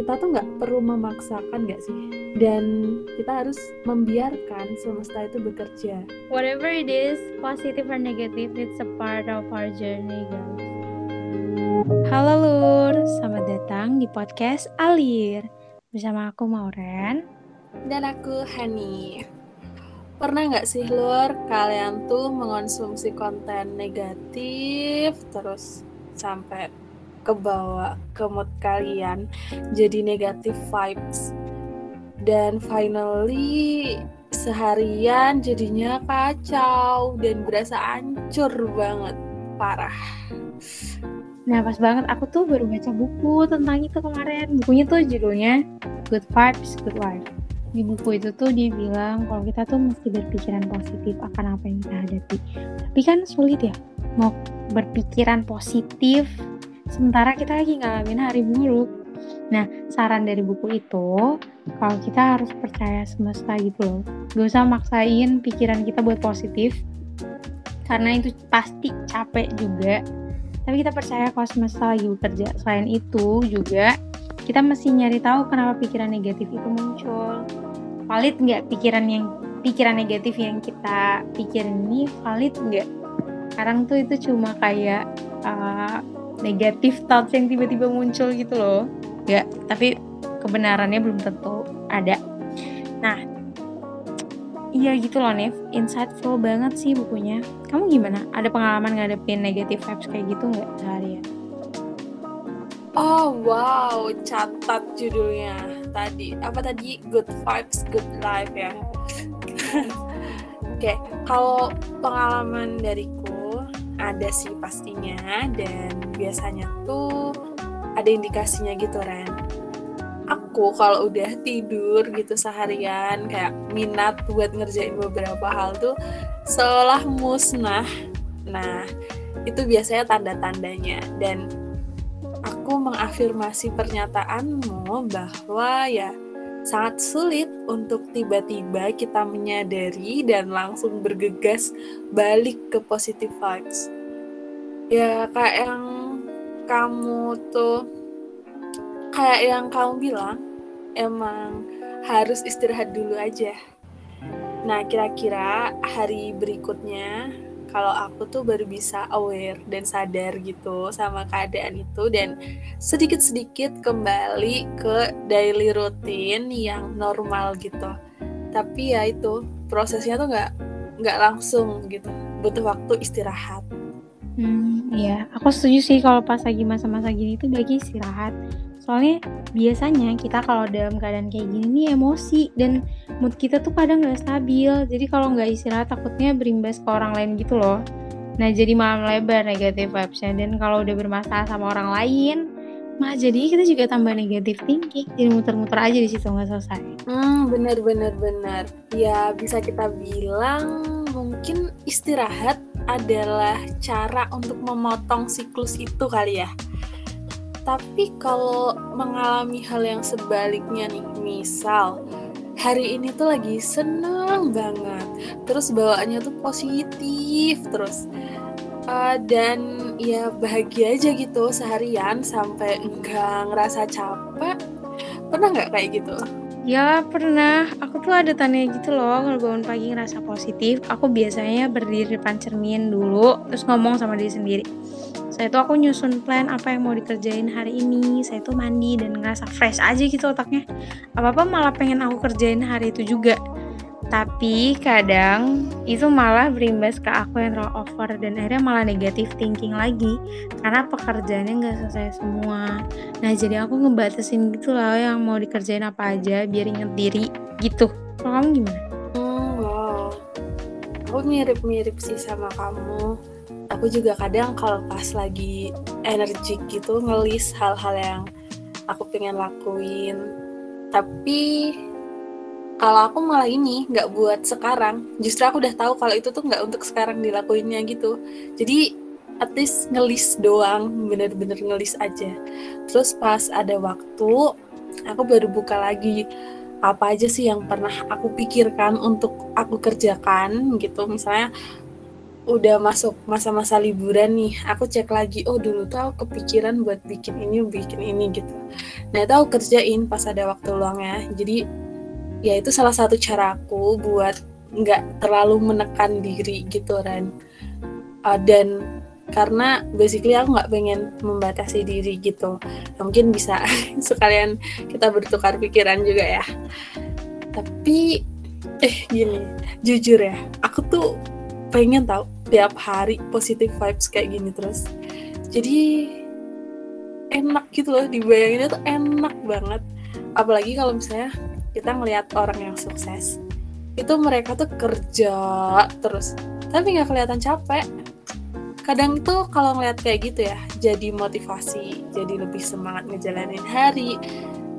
kita tuh nggak perlu memaksakan nggak sih? Dan kita harus membiarkan semesta itu bekerja. Whatever it is positive or negative it's a part of our journey guys. Halo lur. Selamat datang di podcast Alir. Bersama aku Mauren. Dan aku Hani. Pernah nggak sih lur kalian tuh mengonsumsi konten negatif terus sampai kebawa ke mood kalian jadi negatif vibes. Dan finally seharian jadinya kacau dan berasa hancur banget parah. Nah pas banget aku tuh baru baca buku tentang itu kemarin. Bukunya tuh judulnya Good Vibes, Good Life. Di buku itu tuh dia bilang kalau kita tuh mesti berpikiran positif akan apa yang kita hadapi. Tapi kan sulit ya Mau berpikiran positif sementara kita lagi ngalamin hari buruk. Nah, saran dari buku itu, kalau kita harus percaya semesta gitu loh. Gak usah maksain pikiran kita buat positif, karena itu pasti capek juga. Tapi kita percaya kalau semesta lagi bekerja. Selain itu juga, kita mesti nyari tahu kenapa pikiran negatif itu muncul. Valid nggak pikiran yang pikiran negatif yang kita pikirin ini valid nggak? Sekarang tuh itu cuma kayak uh, negatif thoughts yang tiba-tiba muncul gitu loh. Ya tapi kebenarannya belum tentu ada. Nah iya gitu loh Nev. Insightful banget sih bukunya. Kamu gimana? Ada pengalaman ngadepin negatif vibes kayak gitu nggak seharian Oh wow, catat judulnya. Tadi. Apa tadi? Good vibes, good life ya. Oke, okay, kalau pengalaman dariku ada sih pastinya dan biasanya tuh ada indikasinya gitu Ren. Aku kalau udah tidur gitu seharian kayak minat buat ngerjain beberapa hal tuh seolah musnah. Nah itu biasanya tanda-tandanya. Dan aku mengafirmasi pernyataanmu bahwa ya sangat sulit untuk tiba-tiba kita menyadari dan langsung bergegas balik ke positive vibes. Ya kayak yang kamu tuh kayak yang kamu bilang emang harus istirahat dulu aja. Nah, kira-kira hari berikutnya kalau aku tuh baru bisa aware dan sadar gitu sama keadaan itu dan sedikit-sedikit kembali ke daily routine yang normal gitu. Tapi ya itu prosesnya tuh nggak nggak langsung gitu. Butuh waktu istirahat. Hmm iya. Aku setuju sih kalau pas lagi masa-masa gini tuh bagi istirahat soalnya biasanya kita kalau dalam keadaan kayak gini nih emosi dan mood kita tuh kadang nggak stabil. Jadi kalau nggak istirahat takutnya berimbas ke orang lain gitu loh. Nah jadi malam lebar negatif vibesnya. Dan kalau udah bermasalah sama orang lain mah jadi kita juga tambah negatif tinggi jadi muter-muter aja di situ nggak selesai. Hmm bener bener bener ya bisa kita bilang mungkin istirahat adalah cara untuk memotong siklus itu kali ya tapi kalau mengalami hal yang sebaliknya nih misal hari ini tuh lagi seneng banget terus bawaannya tuh positif terus uh, dan ya bahagia aja gitu seharian sampai enggak ngerasa capek. Pernah nggak kayak gitu? Ya pernah, aku tuh ada tanya gitu loh kalau bangun pagi ngerasa positif Aku biasanya berdiri depan cermin dulu, terus ngomong sama diri sendiri saya tuh aku nyusun plan apa yang mau dikerjain hari ini. Saya tuh mandi dan ngerasa fresh aja gitu otaknya. Apa apa malah pengen aku kerjain hari itu juga. Tapi kadang itu malah berimbas ke aku yang terlalu over dan akhirnya malah negatif thinking lagi. Karena pekerjaannya nggak selesai semua. Nah jadi aku ngebatasin gitu lah yang mau dikerjain apa aja biar inget diri gitu. Kalau kamu gimana? Aku mirip-mirip sih sama kamu. Aku juga kadang kalau pas lagi energik gitu ngelis hal-hal yang aku pengen lakuin. Tapi kalau aku malah ini nggak buat sekarang. Justru aku udah tahu kalau itu tuh nggak untuk sekarang dilakuinnya gitu. Jadi at least ngelis doang bener-bener ngelis aja. Terus pas ada waktu aku baru buka lagi apa aja sih yang pernah aku pikirkan untuk aku kerjakan gitu. Misalnya udah masuk masa-masa liburan nih aku cek lagi oh dulu tuh aku kepikiran buat bikin ini bikin ini gitu. Nah itu aku kerjain pas ada waktu luangnya. Jadi ya itu salah satu cara aku buat nggak terlalu menekan diri gitu Ren. Uh, dan karena basically aku nggak pengen membatasi diri gitu. Ya, mungkin bisa sekalian kita bertukar pikiran juga ya. Tapi eh gini jujur ya aku tuh pengen tahu tiap hari positif vibes kayak gini terus. Jadi enak gitu loh dibayanginnya tuh enak banget. Apalagi kalau misalnya kita ngelihat orang yang sukses itu mereka tuh kerja terus tapi nggak kelihatan capek kadang tuh kalau ngeliat kayak gitu ya jadi motivasi jadi lebih semangat ngejalanin hari.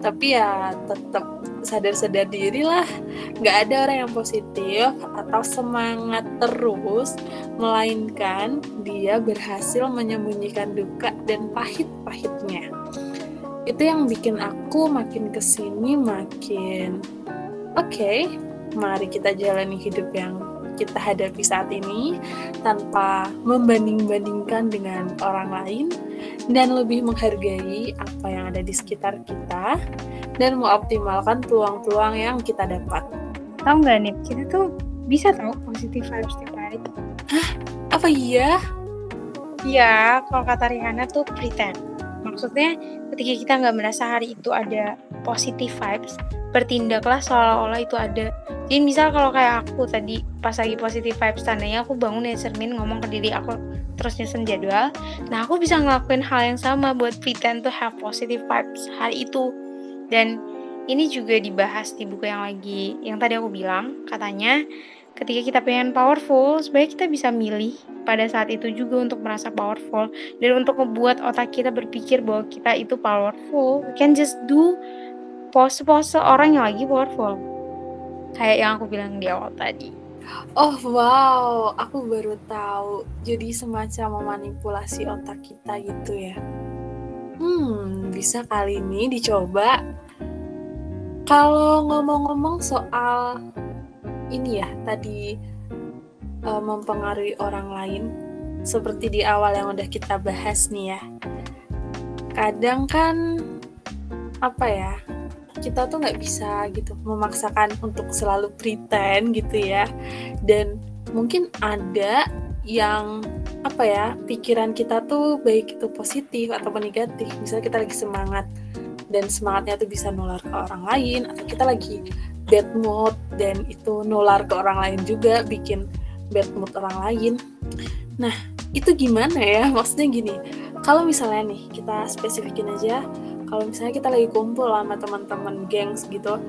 Tapi ya tetap sadar-sadar diri lah nggak ada orang yang positif atau semangat terus melainkan dia berhasil menyembunyikan duka dan pahit-pahitnya. Itu yang bikin aku makin ke sini makin oke okay, mari kita jalani hidup yang kita hadapi saat ini tanpa membanding-bandingkan dengan orang lain dan lebih menghargai apa yang ada di sekitar kita dan mengoptimalkan peluang-peluang yang kita dapat. Tahu nggak nih, kita tuh bisa tahu positif vibes setiap hari. Hah? Apa iya? Iya, kalau kata Rihanna tuh pretend. Maksudnya ketika kita nggak merasa hari itu ada positif vibes, bertindaklah seolah-olah itu ada. Jadi misal kalau kayak aku tadi pas lagi positif vibes tandanya aku bangun ya cermin ngomong ke diri aku terus nyusun jadwal. Nah aku bisa ngelakuin hal yang sama buat pretend to have positive vibes hari itu. Dan ini juga dibahas di buku yang lagi yang tadi aku bilang katanya ketika kita pengen powerful sebaiknya kita bisa milih pada saat itu juga untuk merasa powerful dan untuk membuat otak kita berpikir bahwa kita itu powerful we can just do pose-pose orang yang lagi powerful kayak yang aku bilang di awal tadi Oh wow, aku baru tahu. Jadi semacam memanipulasi otak kita gitu ya. Hmm, bisa kali ini dicoba. Kalau ngomong-ngomong soal ini ya, tadi uh, mempengaruhi orang lain, seperti di awal yang udah kita bahas nih ya. Kadang kan apa ya, kita tuh nggak bisa gitu memaksakan untuk selalu pretend gitu ya. Dan mungkin ada yang apa ya pikiran kita tuh baik itu positif atau negatif. Misalnya kita lagi semangat dan semangatnya tuh bisa nular ke orang lain atau kita lagi bad mood dan itu nular ke orang lain juga bikin bad mood orang lain. Nah itu gimana ya? Maksudnya gini kalau misalnya nih kita spesifikin aja kalau misalnya kita lagi kumpul sama teman-teman gengs gitu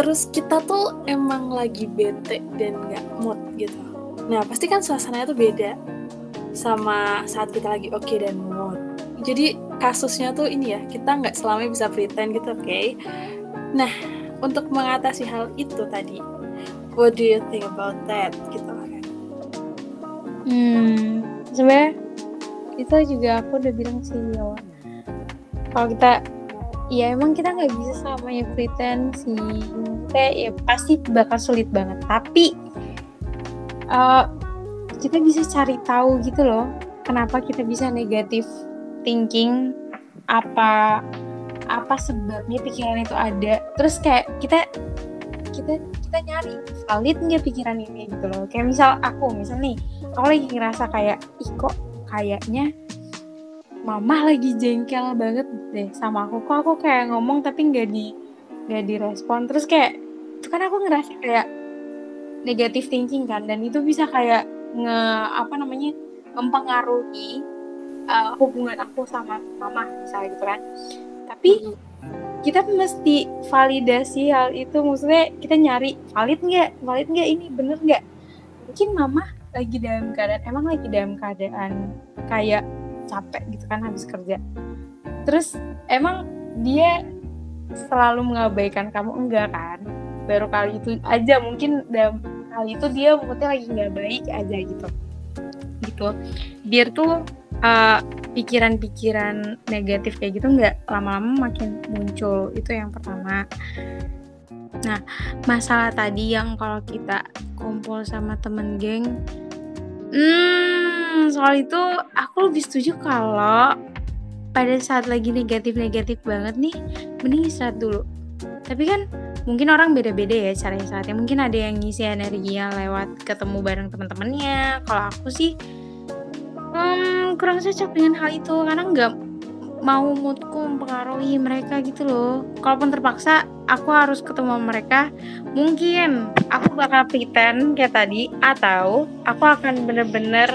terus kita tuh emang lagi bete dan nggak mood gitu. Nah pasti kan suasananya tuh beda sama saat kita lagi oke okay dan mood. Jadi kasusnya tuh ini ya kita nggak selamanya bisa pretend gitu oke? Okay? nah untuk mengatasi hal itu tadi. What do you think about that? Gitu kan hmm sebenarnya itu juga aku udah bilang sih awal kalau kita ya emang kita nggak bisa selamanya pretend sih. Kita ya pasti bakal sulit banget. Tapi uh, kita bisa cari tahu gitu loh kenapa kita bisa negatif thinking apa apa sebabnya pikiran itu ada. Terus kayak kita kita kita nyari valid nggak pikiran ini gitu loh. Kayak misal aku misal nih aku lagi ngerasa kayak ih kok kayaknya mama lagi jengkel banget deh sama aku. Kok aku kayak ngomong tapi nggak di nggak direspon. Terus kayak itu kan aku ngerasa kayak negatif thinking kan dan itu bisa kayak nge apa namanya mempengaruhi uh, hubungan aku sama mama misalnya gitu kan tapi kita mesti validasi hal itu. Maksudnya kita nyari valid nggak? Valid nggak ini? Bener nggak? Mungkin mama lagi dalam keadaan emang lagi dalam keadaan kayak capek gitu kan habis kerja. Terus emang dia selalu mengabaikan kamu? Enggak kan? Baru kali itu aja mungkin dalam kali itu dia mungkin lagi nggak baik aja gitu. Gitu. Biar tuh uh, pikiran-pikiran negatif kayak gitu nggak lama-lama makin muncul itu yang pertama nah masalah tadi yang kalau kita kumpul sama temen geng Hmm, soal itu aku lebih setuju kalau pada saat lagi negatif-negatif banget nih, mending istirahat dulu. Tapi kan mungkin orang beda-beda ya caranya saatnya. Mungkin ada yang ngisi energinya lewat ketemu bareng teman-temannya. Kalau aku sih hmm, kurang cocok dengan hal itu karena nggak mau moodku mempengaruhi mereka gitu loh. Kalaupun terpaksa aku harus ketemu mereka, mungkin aku bakal pretend kayak tadi atau aku akan bener-bener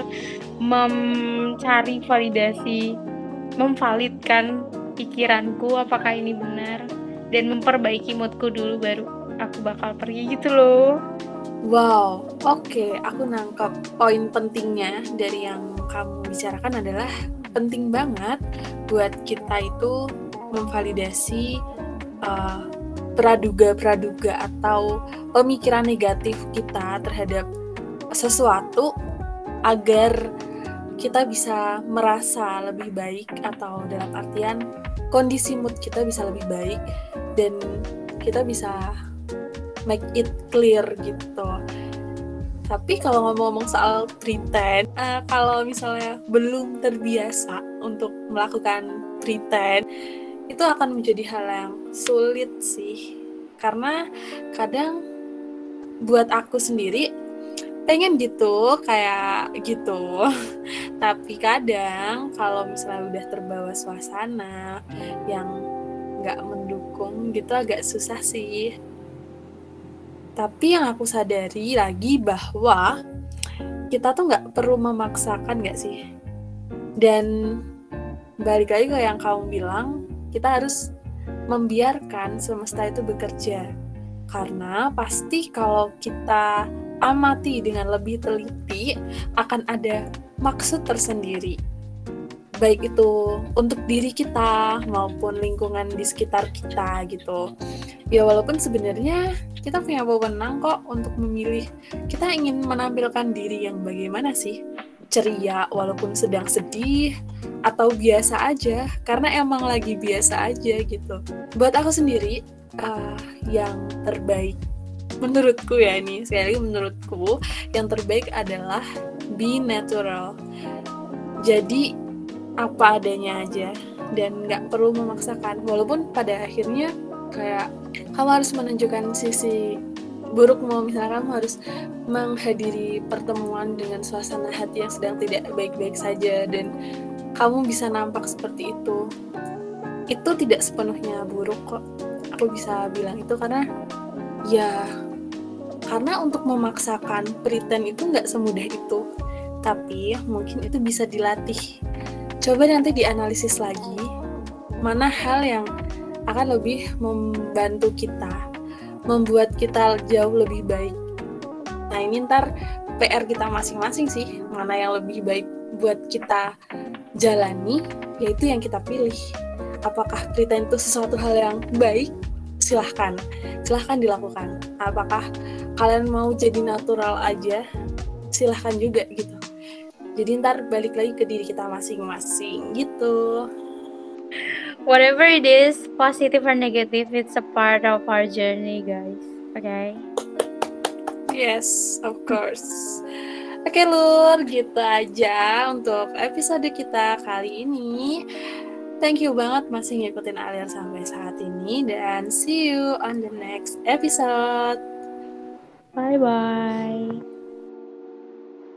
mencari validasi memvalidkan pikiranku apakah ini benar dan memperbaiki moodku dulu baru aku bakal pergi gitu loh. Wow, oke, okay. aku nangkap poin pentingnya dari yang kamu bicarakan adalah penting banget buat kita itu memvalidasi uh, praduga-praduga atau pemikiran negatif kita terhadap sesuatu agar kita bisa merasa lebih baik atau dalam artian kondisi mood kita bisa lebih baik dan kita bisa make it clear gitu. Tapi kalau ngomong-ngomong soal pretend, uh, kalau misalnya belum terbiasa untuk melakukan pretend, itu akan menjadi hal yang sulit sih. Karena kadang buat aku sendiri pengen gitu kayak gitu tapi kadang kalau misalnya udah terbawa suasana yang nggak mendukung gitu agak susah sih tapi yang aku sadari lagi bahwa kita tuh nggak perlu memaksakan nggak sih? Dan balik lagi ke yang kamu bilang kita harus membiarkan semesta itu bekerja. Karena pasti kalau kita amati dengan lebih teliti akan ada maksud tersendiri baik itu untuk diri kita maupun lingkungan di sekitar kita gitu. Ya walaupun sebenarnya kita punya wewenang kok untuk memilih kita ingin menampilkan diri yang bagaimana sih? Ceria walaupun sedang sedih atau biasa aja karena emang lagi biasa aja gitu. Buat aku sendiri uh, yang terbaik menurutku ya ini sekali lagi menurutku yang terbaik adalah be natural. Jadi apa adanya aja dan nggak perlu memaksakan. Walaupun pada akhirnya kayak kamu harus menunjukkan sisi buruk mau misalnya kamu harus menghadiri pertemuan dengan suasana hati yang sedang tidak baik-baik saja dan kamu bisa nampak seperti itu. Itu tidak sepenuhnya buruk kok. Aku bisa bilang itu karena ya karena untuk memaksakan pretend itu nggak semudah itu. Tapi mungkin itu bisa dilatih coba nanti dianalisis lagi mana hal yang akan lebih membantu kita membuat kita jauh lebih baik. Nah ini ntar PR kita masing-masing sih mana yang lebih baik buat kita jalani yaitu yang kita pilih. Apakah pretend itu sesuatu hal yang baik? Silahkan. Silahkan dilakukan. Apakah kalian mau jadi natural aja? Silahkan juga gitu jadi ntar balik lagi ke diri kita masing-masing gitu whatever it is positive or negative it's a part of our journey guys okay yes of course Oke Lur, gitu aja untuk episode kita kali ini. Thank you banget masih ngikutin Alir sampai saat ini dan see you on the next episode. Bye bye.